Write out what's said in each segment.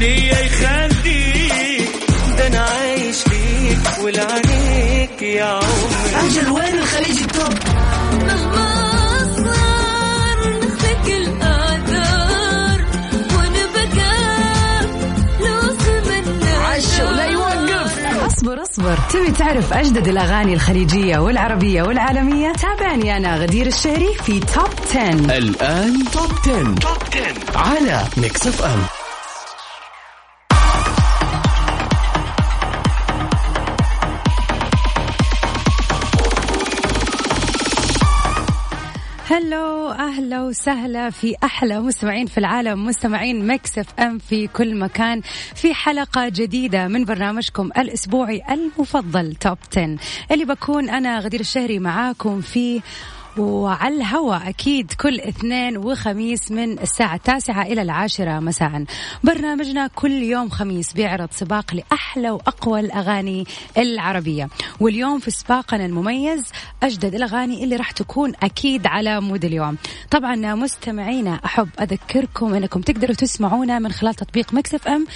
الدنيا يخليك ده أنا عايش فيك ولعنيك يا عمري. أجل وين الخليج التوب. مهما أصبر أصبر. تبي تعرف أجدد الأغاني الخليجية والعربية والعالمية؟ تابعني أنا غدير الشهري في توب 10 الآن توب 10. توب 10 على Mix FM hello أهلا وسهلا في أحلى مستمعين في العالم مستمعين Mix FM في كل مكان. في حلقة جديدة من برنامجكم الأسبوعي المفضل Top 10 اللي بكون أنا غدير الشهري معاكم فيه وعلى الهواء أكيد كل اثنين وخميس من الساعة التاسعة إلى العاشرة مساء. برنامجنا كل يوم خميس بيعرض سباق لأحلى وأقوى الأغاني العربية. واليوم في سباقنا المميز أجدد الأغاني اللي راح تكون أكيد على mood اليوم. طبعا مستمعينا أحب أذكركم أنكم تقدروا تسمعونا من خلال تطبيق Mix FM.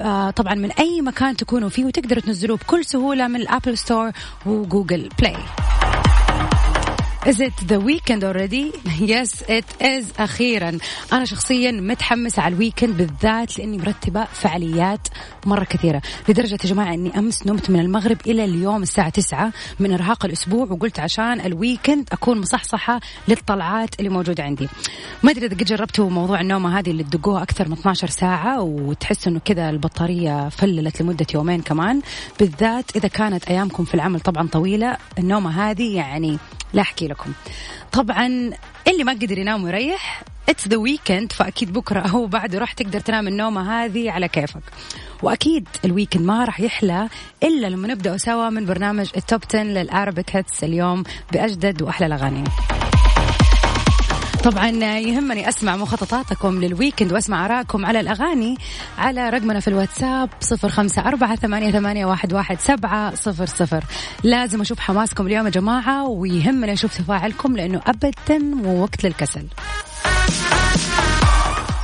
آه طبعا من أي مكان تكونوا فيه وتقدروا تنزلوه بكل سهولة من ال Apple Store و Google Play. Is it the weekend already? Yes it is. أخيرا. أنا شخصيا متحمسة على ال weekend بالذات لأني مرتبة فعاليات مرة كثيرة. لدرجة يا جماعة أني أمس نمت من المغرب إلى اليوم الساعة 9 من إرهاق الأسبوع وقلت عشان ال weekend أكون مصحصحة للطلعات اللي موجودة عندي. ما أدري إذا قد جربتوا موضوع النومة هذه اللي تدقوها أكثر من 12 ساعة وتحس أنه كذا البطارية فللت لمدة يومين كمان. بالذات إذا كانت أيامكم في العمل طبعا طويلة النومة هذه يعني لا أحكي لكم. طبعا اللي ما قدر ينام ويريح it's the weekend فأكيد بكرة أو بعده راح تقدر تنام النومة هذه على كيفك. وأكيد ال weekend ما راح يحلى إلا لما نبدأ سوا من برنامج ال Top 10 لل Arabic hits اليوم بأجدد وأحلى الأغاني. طبعا يهمني أسمع مخططاتكم لل weekend وأسمع آرائكم على الأغاني على رقمنا في الواتساب صفر خمسة أربعة ثمانية, ثمانية واحد, واحد سبعة صفر صفر. لازم أشوف حماسكم اليوم يا جماعة ويهمني أشوف تفاعلكم لأنه ابدا مو وقت للكسل.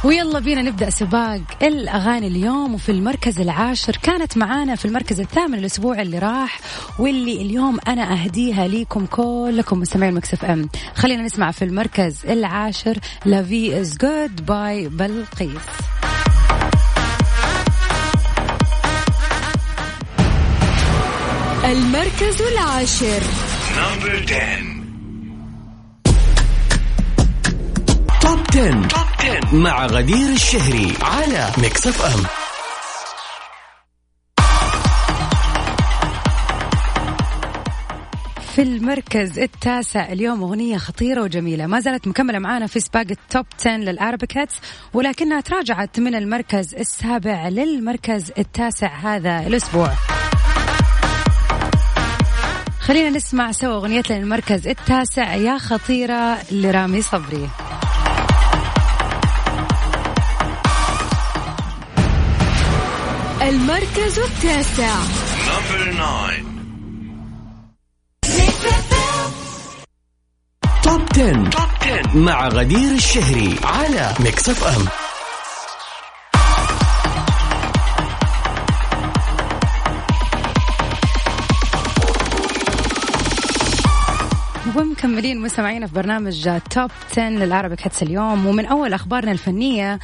ويلا بينا نبدأ سباق الأغاني اليوم. وفي المركز العاشر كانت معانا في المركز الثامن الأسبوع اللي راح واللي اليوم أنا أهديها ليكم كلكم مستمعين مكسف إم. خلينا نسمع في المركز العاشر Life is Good by بلقيس. المركز العاشر. number 10 10. Top 10 مع غدير الشهري على Mix FM في المركز التاسع اليوم أغنية خطيرة وجميلة. ما زالت مكملة معانا في سباق التوب 10 للأرابيكاتس ولكنها تراجعت من المركز السابع للمركز التاسع هذا الأسبوع. خلينا نسمع سوا أغنيتنا للمركز التاسع. يا خطيرة لرامي صبري. المركز التاسع. number 9 Top 10. Top 10 مع غدير الشهري على Mix FM ومكملين مستمعينا في برنامج Top 10 لل Arabic hits اليوم ومن أول أخبارنا الفنية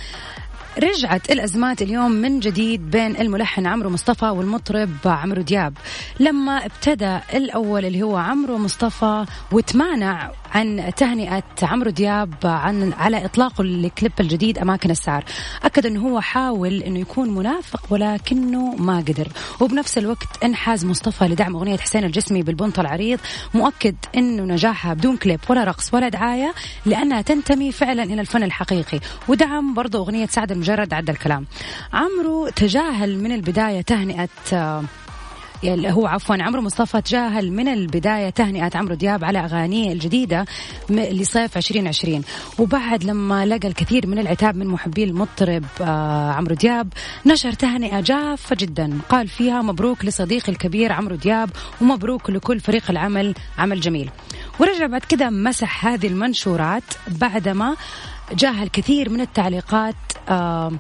رجعت الأزمات اليوم من جديد بين الملحن عمرو مصطفى والمطرب عمرو دياب. لما ابتدى الأول اللي هو عمرو مصطفى وتمانع عن تهنئة عمرو دياب عن على إطلاقه لكليب الجديد أماكن السعر. أكد أنه هو حاول أنه يكون منافق ولكنه ما قدر. وبنفس الوقت انحاز مصطفى لدعم أغنية حسين الجسمي بالبنط العريض مؤكد أنه نجاحها بدون كليب ولا رقص ولا دعاية لأنها تنتمي فعلا إلى الفن الحقيقي. ودعم برضه أغنية سعد المجرد عدى الكلام. عمرو تجاهل من البداية تهنئة آه، اللي هو عفوا عمرو مصطفى تجاهل من البداية تهنئة عمرو دياب على أغانيه الجديدة لصيف 2020 وبعد لما لقى الكثير من العتاب من محبي المطرب آه عمرو دياب نشر تهنئة جافة جدا. قال فيها مبروك لصديقي الكبير عمرو دياب ومبروك لكل فريق العمل عمل جميل. ورجع بعد كده مسح هذه المنشورات بعدما جاها الكثير من التعليقات آه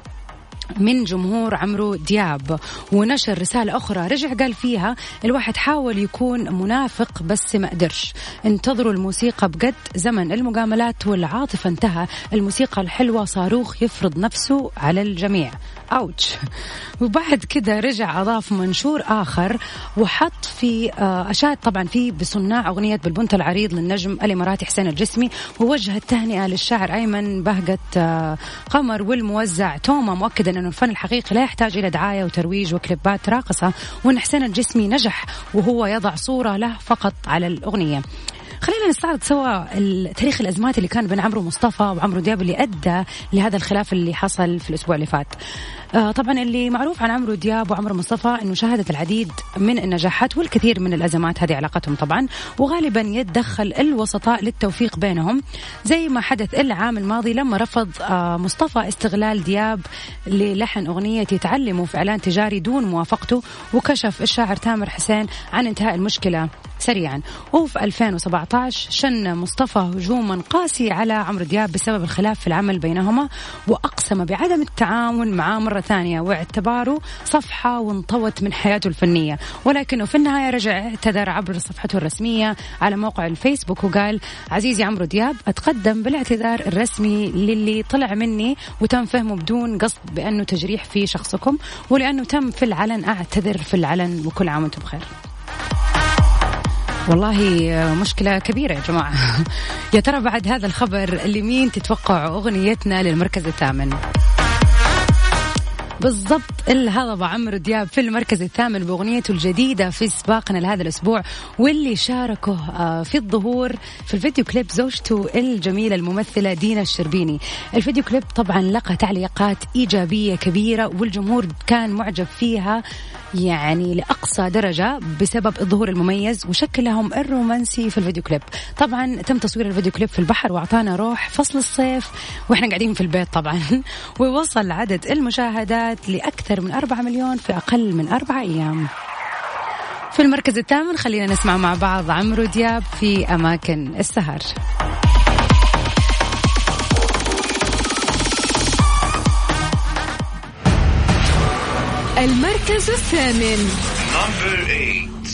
من جمهور عمرو دياب. ونشر رسالة أخرى رجع قال فيها الواحد حاول يكون منافق بس ما قدرش. انتظروا الموسيقى بجد زمن المجاملات والعاطفة انتهى. الموسيقى الحلوة صاروخ يفرض نفسه على الجميع. أوتش. وبعد كده رجع أضاف منشور آخر وحط في آه، أشاد طبعا فيه بصناع أغنية بالبنت العريض للنجم الإماراتي حسين الجسمي. ووجه التهنئة للشاعر أيمن بهجة آه، قمر والموزع توما مؤكدا أنه الفن الحقيقي لا يحتاج إلى دعاية وترويج وكليبات راقصة وأن حسين الجسمي نجح وهو يضع صورة له فقط على الأغنية خلينا نستعرض سوا تاريخ الأزمات اللي كان بين عمرو مصطفى وعمرو دياب اللي أدى لهذا الخلاف اللي حصل في الأسبوع اللي فات. آه طبعا اللي معروف عن عمرو دياب وعمرو مصطفى إنه شهدت العديد من النجاحات والكثير من الأزمات هذه علاقتهم طبعا وغالبا يتدخل الوسطاء للتوفيق بينهم. زي ما حدث العام الماضي لما رفض آه مصطفى استغلال دياب للحن أغنية يتعلموا في إعلان تجاري دون موافقته وكشف الشاعر تامر حسين عن انتهاء المشكلة سريعا. وفي 2017 شن مصطفى هجوما قاسي على عمرو دياب بسبب الخلاف في العمل بينهما وأقسم بعدم التعاون معاه مرة ثانية. واعتباره صفحة وانطوت من حياته الفنية. ولكنه في النهاية رجع اعتذر عبر صفحته الرسمية على موقع الفيسبوك وقال عزيزي عمرو دياب أتقدم بالاعتذار الرسمي للي طلع مني وتم فهمه بدون قصد بأنه تجريح في شخصكم ولأنه تم في العلن. أعتذر في العلن وكل عام وأنتم بخير. والله مشكلة كبيرة يا جماعة. يا ترى بعد هذا الخبر لمين تتوقع أغنيتنا للمركز الثامن؟ بالضبط الهضب عمرو دياب في المركز الثامن بأغنيته الجديدة في سباقنا لهذا الأسبوع واللي شاركه آه، في الظهور في الفيديو كليب زوجته الجميلة الممثلة دينا الشربيني. الفيديو كليب طبعا لقى تعليقات إيجابية كبيرة والجمهور كان معجب فيها. يعني لأقصى درجة بسبب الظهور المميز وشكلهم الرومانسي في الفيديو كليب. طبعا تم تصوير الفيديو كليب في البحر وأعطانا روح فصل الصيف وإحنا قاعدين في البيت طبعا. ووصل عدد المشاهدات لأكثر من 4 مليون في أقل من أربع أيام. في المركز الثامن خلينا نسمع مع بعض عمرو دياب في أماكن السهر. المركز الثامن Number eight.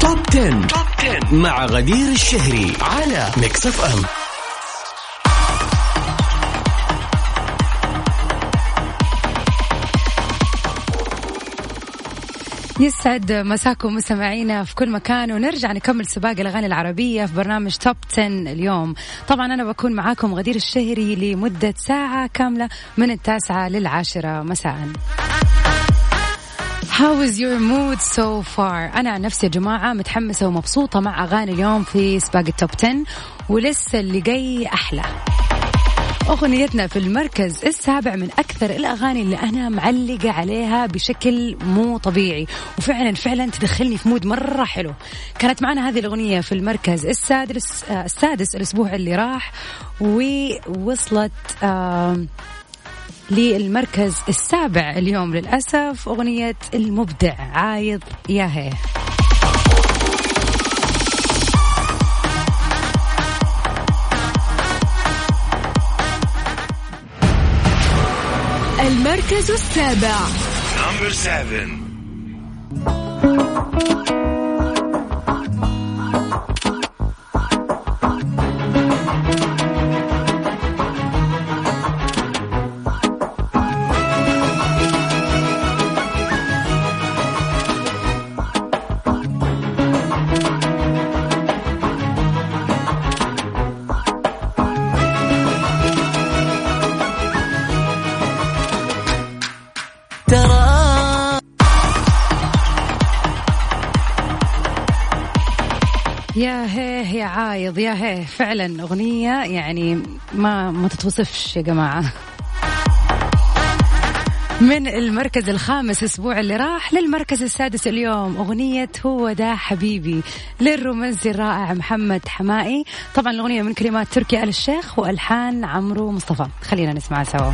توب 10. توب 10 مع غدير الشهري على ميكس اف ام يسعد مساكم مستمعينا في كل مكان ونرجع نكمل سباق الأغاني العربية في برنامج توب 10 اليوم. طبعا أنا بكون معاكم غدير الشهري لمدة ساعة كاملة من التاسعة للعاشرة. مساء. How is your mood so far؟ أنا عن نفسي يا جماعة متحمسة ومبسوطة مع أغاني اليوم في سباق التوب 10 ولسه اللي جاي أحلى. أغنيتنا في المركز السابع من أكثر الأغاني اللي أنا معلقة عليها بشكل مو طبيعي. وفعلا فعلا تدخلني في مود مرة حلو. كانت معنا هذه الأغنية في المركز السادس آه، السادس الأسبوع اللي راح ووصلت للمركز السابع اليوم للأسف. أغنية المبدع عايض يا السابع. يا هيه يا عايض يا هيه فعلا أغنية يعني ما ما تتوصفش يا جماعة. من المركز الخامس الأسبوع اللي راح للمركز السادس اليوم أغنية هو ده حبيبي للرومانسي الرائع محمد حمائي. طبعا الأغنية من كلمات تركي آل الشيخ وألحان عمرو مصطفى. خلينا نسمعها سوا.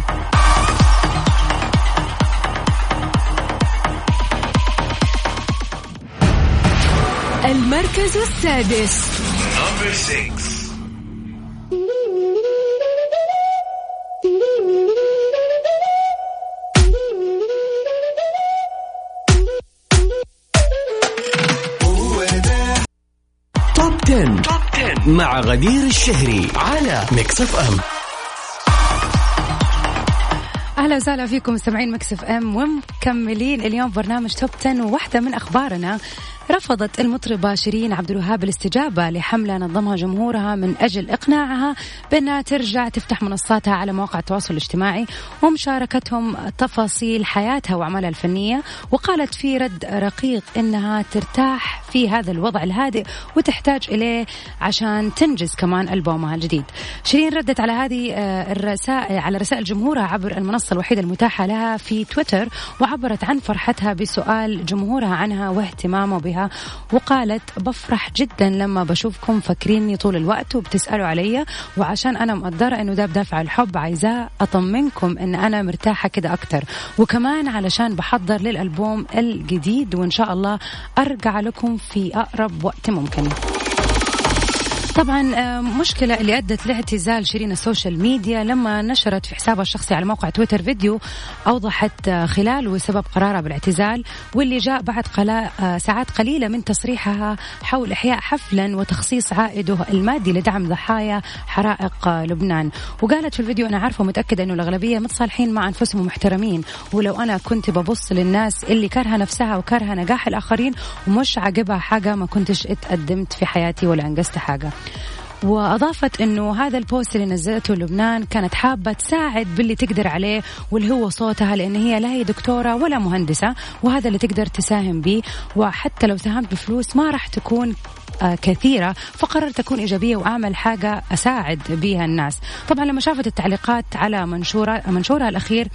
المركز السادس. Number six. Top 10. Top 10 مع غدير الشهري على Mix FM أهلا وسهلا فيكم مستمعين Mix FM ومكملين اليوم برنامج Top 10 وواحدة من أخبارنا. رفضت المطربة شيرين عبد الوهاب الاستجابة لحملة نظمها جمهورها من أجل إقناعها بأنها ترجع تفتح منصاتها على مواقع التواصل الاجتماعي ومشاركتهم تفاصيل حياتها وأعمالها الفنية وقالت في رد رقيق أنها ترتاح في هذا الوضع الهادئ وتحتاج إليه عشان تنجز كمان ألبومها الجديد. شيرين ردت على هذه آه، الرسائل على رسائل جمهورها عبر المنصة الوحيدة المتاحة لها في تويتر وعبرت عن فرحتها بسؤال جمهورها عنها واهتمامه بها. وقالت بفرح جدا لما بشوفكم فاكريني طول الوقت وبتسألوا علي. وعشان أنا مقدرة إنه ده بدافع الحب عايزاه أطمنكم إن أنا مرتاحة كده أكتر. وكمان علشان بحضر للألبوم الجديد وإن شاء الله أرجع لكم في أقرب وقت ممكن. طبعا آه، مشكلة اللي أدت لاعتزال شيرين ال social media لما نشرت في حسابها الشخصي على موقع تويتر فيديو أوضحت آه، خلاله سبب قرارها بالاعتزال واللي جاء بعد آه، ساعات قليلة من تصريحها حول إحياء حفلا وتخصيص عائده المادي لدعم ضحايا حرائق لبنان. وقالت في الفيديو أنا عارفة ومتأكدة أنه الأغلبية متصالحين مع أنفسهم ومحترمين ولو أنا كنت ببص للناس اللي كارهة نفسها وكارهة نجاح الآخرين ومش عاجبها حاجة ما كنتش اتقدمت في حياتي ولا أنجزت حاجة. وأضافت إنه هذا البوست اللي نزلته لبنان كانت حابة تساعد باللي تقدر عليه واللي هو صوتها لأن هي لا هي دكتورة ولا مهندسة وهذا اللي تقدر تساهم به وحتى لو ساهمت بفلوس ما راح تكون كثيرة فقررت أكون إيجابية وأعمل حاجة أساعد بها الناس. طبعا لما شافت التعليقات على منشورة منشورها الأخير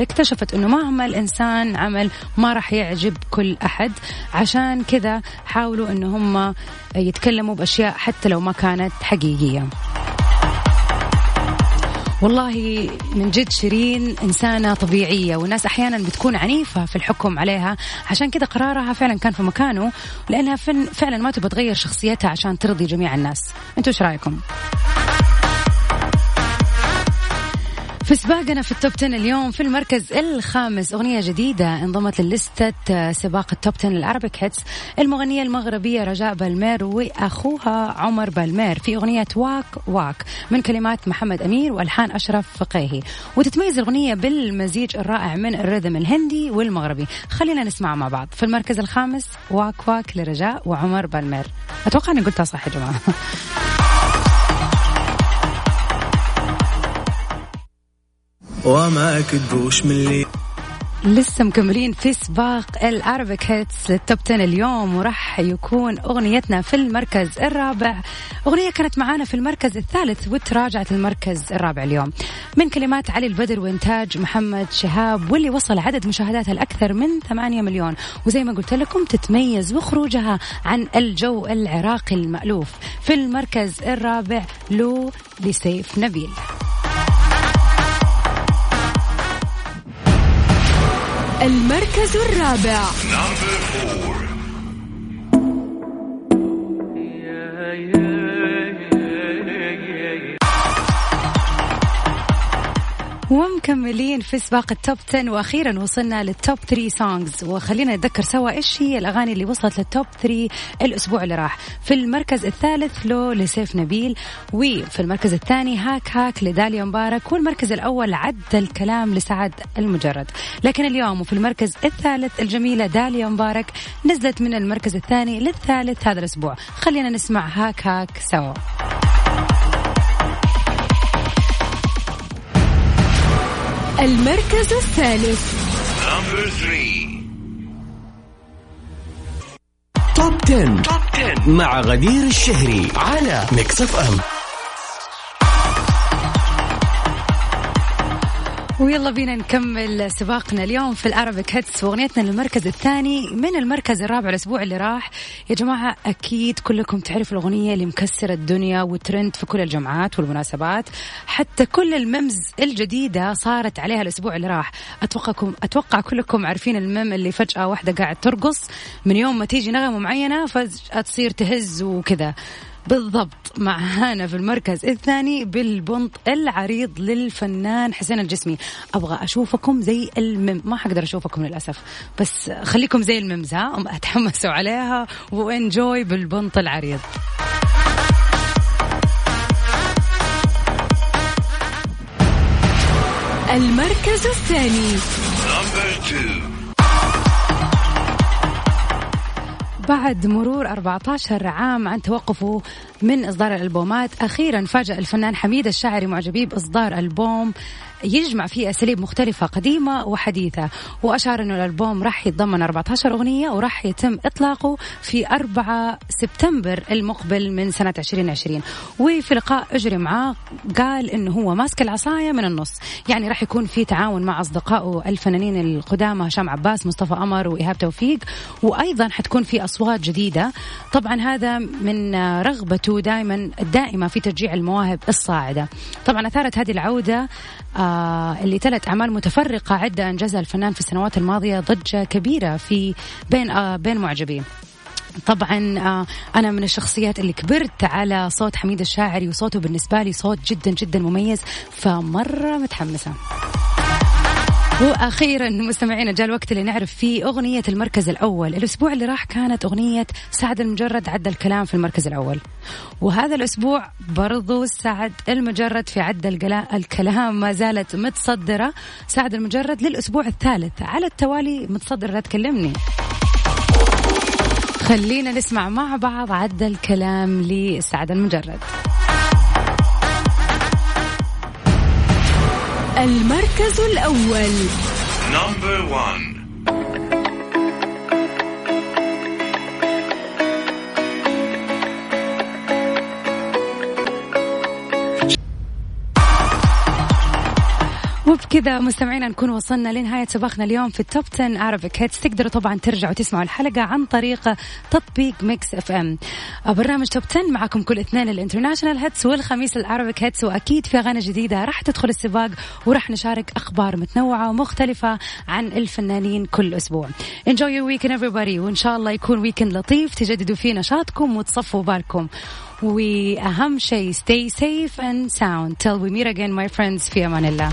اكتشفت أنه مهما الإنسان عمل ما راح يعجب كل أحد. عشان كذا حاولوا أنه هم يتكلموا بأشياء حتى لو ما كانت حقيقية. والله من جد شيرين إنسانة طبيعية والناس أحيانا بتكون عنيفة في الحكم عليها عشان كذا قرارها فعلا كان في مكانه لأنها فعلا ما تبغى تغير شخصيتها عشان ترضي جميع الناس أنتوا إيش رأيكم؟ في سباقنا في ال Top 10 اليوم في المركز الخامس. أغنية جديدة انضمت للستة سباق ال Top 10 ال Arabic hits. المغنية المغربية رجاء بالمير وأخوها عمر بالمير في أغنية واك واك من كلمات محمد أمير وألحان أشرف فقيهي. وتتميز الأغنية بالمزيج الرائع من ال rhythm الهندي والمغربي. خلينا نسمع مع بعض. في المركز الخامس واك واك لرجاء وعمر بالمير. أتوقع أني قلتها صح يا جماعة. وما كدبوش من اللي لسه مكملين في سباق ال Arabic hits لل Top 10 اليوم وراح يكون أغنيتنا في المركز الرابع. أغنية كانت معانا في المركز الثالث وتراجعت المركز الرابع اليوم. من كلمات علي البدر وإنتاج محمد شهاب واللي وصل عدد مشاهداتها الأكثر من 8 مليون. وزي ما قلت لكم تتميز بخروجها عن الجو العراقي المألوف. في المركز الرابع لو لسيف نبيل. المركز الرابع. ومكملين في سباق ال Top 10 وأخيرا وصلنا لل Top 3 songs وخلينا نتذكر سوا إيش هي الأغاني اللي وصلت لل Top 3 الأسبوع اللي راح. في المركز الثالث لو لسيف نبيل وفي المركز الثاني هاك هاك لداليا مبارك والمركز الأول عد الكلام لسعد المجرد. لكن اليوم وفي المركز الثالث الجميلة داليا مبارك نزلت من المركز الثاني للثالث هذا الأسبوع. خلينا نسمع هاك هاك سوا. المركز الثالث Number three. Top 10. Top 10 مع غدير الشهري على Mix FM ويلا بينا نكمل سباقنا اليوم في ال Arabic hits وأغنيتنا للمركز الثاني من المركز الرابع الأسبوع اللي راح. يا جماعة أكيد كلكم تعرفوا الأغنية اللي مكسرة الدنيا وترند في كل الجمعات والمناسبات. حتى كل الممز الجديدة صارت عليها الأسبوع اللي راح. اتوقعكم أتوقع كلكم عارفين المم اللي فجأة واحدة قاعد ترقص من يوم ما تيجي نغمة معينة فجأة تصير تهز وكذا. بالضبط معانا في المركز الثاني بالبنط العريض للفنان حسين الجسمي. أبغى أشوفكم زي المم. ما حقدر أشوفكم للأسف. بس خليكم زي الممز ها؟ اتحمسوا عليها وإنجوي بالبنط العريض. المركز الثاني. بعد مرور 14 عام عن توقفه من إصدار الألبومات أخيرا فاجأ الفنان حميد الشاعري معجبيه بإصدار ألبوم يجمع فيه أساليب مختلفة قديمة وحديثة. وأشار أنه الألبوم راح يتضمن 14 أغنية وراح يتم إطلاقه في 4 سبتمبر المقبل من سنة 2020 وفي لقاء أجري معاه قال أنه هو ماسك العصاية من النص. يعني راح يكون في تعاون مع أصدقائه الفنانين القدامى هشام عباس مصطفى قمر وإيهاب توفيق. وأيضا حتكون في أصوات جديدة. طبعا هذا من رغبته دائما الدائمة في تشجيع المواهب الصاعدة. طبعا أثارت هذه العودة آه اللي تلت أعمال متفرقة عدة أنجزها الفنان في السنوات الماضية ضجة كبيرة في بين آه بين معجبيه طبعا آه، أنا من الشخصيات اللي كبرت على صوت حميد الشاعري وصوته بالنسبة لي صوت جدا جدا مميز فمرة متحمسة. وأخيرا مستمعينا جاء الوقت اللي نعرف فيه أغنية المركز الأول. الأسبوع اللي راح كانت أغنية سعد المجرد عدى الكلام في المركز الأول. وهذا الأسبوع برضو سعد المجرد في عدى الكلا- الكلام ما زالت متصدرة. سعد المجرد للأسبوع الثالث. على التوالي متصدره لا تكلمني. خلينا نسمع مع بعض عدى الكلام لسعد المجرد. المركز الأول Number one. وبكذا مستمعينا نكون وصلنا لنهاية سباقنا اليوم في التوب 10 عربيك هيتس تقدروا طبعا ترجعوا تسمعوا الحلقة عن طريق تطبيق Mix FM برنامج Top 10 معكم كل اثنين ال international hits والخميس ال Arabic hits وأكيد في أغاني جديدة راح تدخل السباق وراح نشارك أخبار متنوعة ومختلفة عن الفنانين كل أسبوع. Enjoy your weekend everybody وإن شاء الله يكون weekend لطيف تجددوا فيه نشاطكم وتصفوا بالكم. وأهم شيء stay safe and sound. Till we meet again my friends في أمان الله.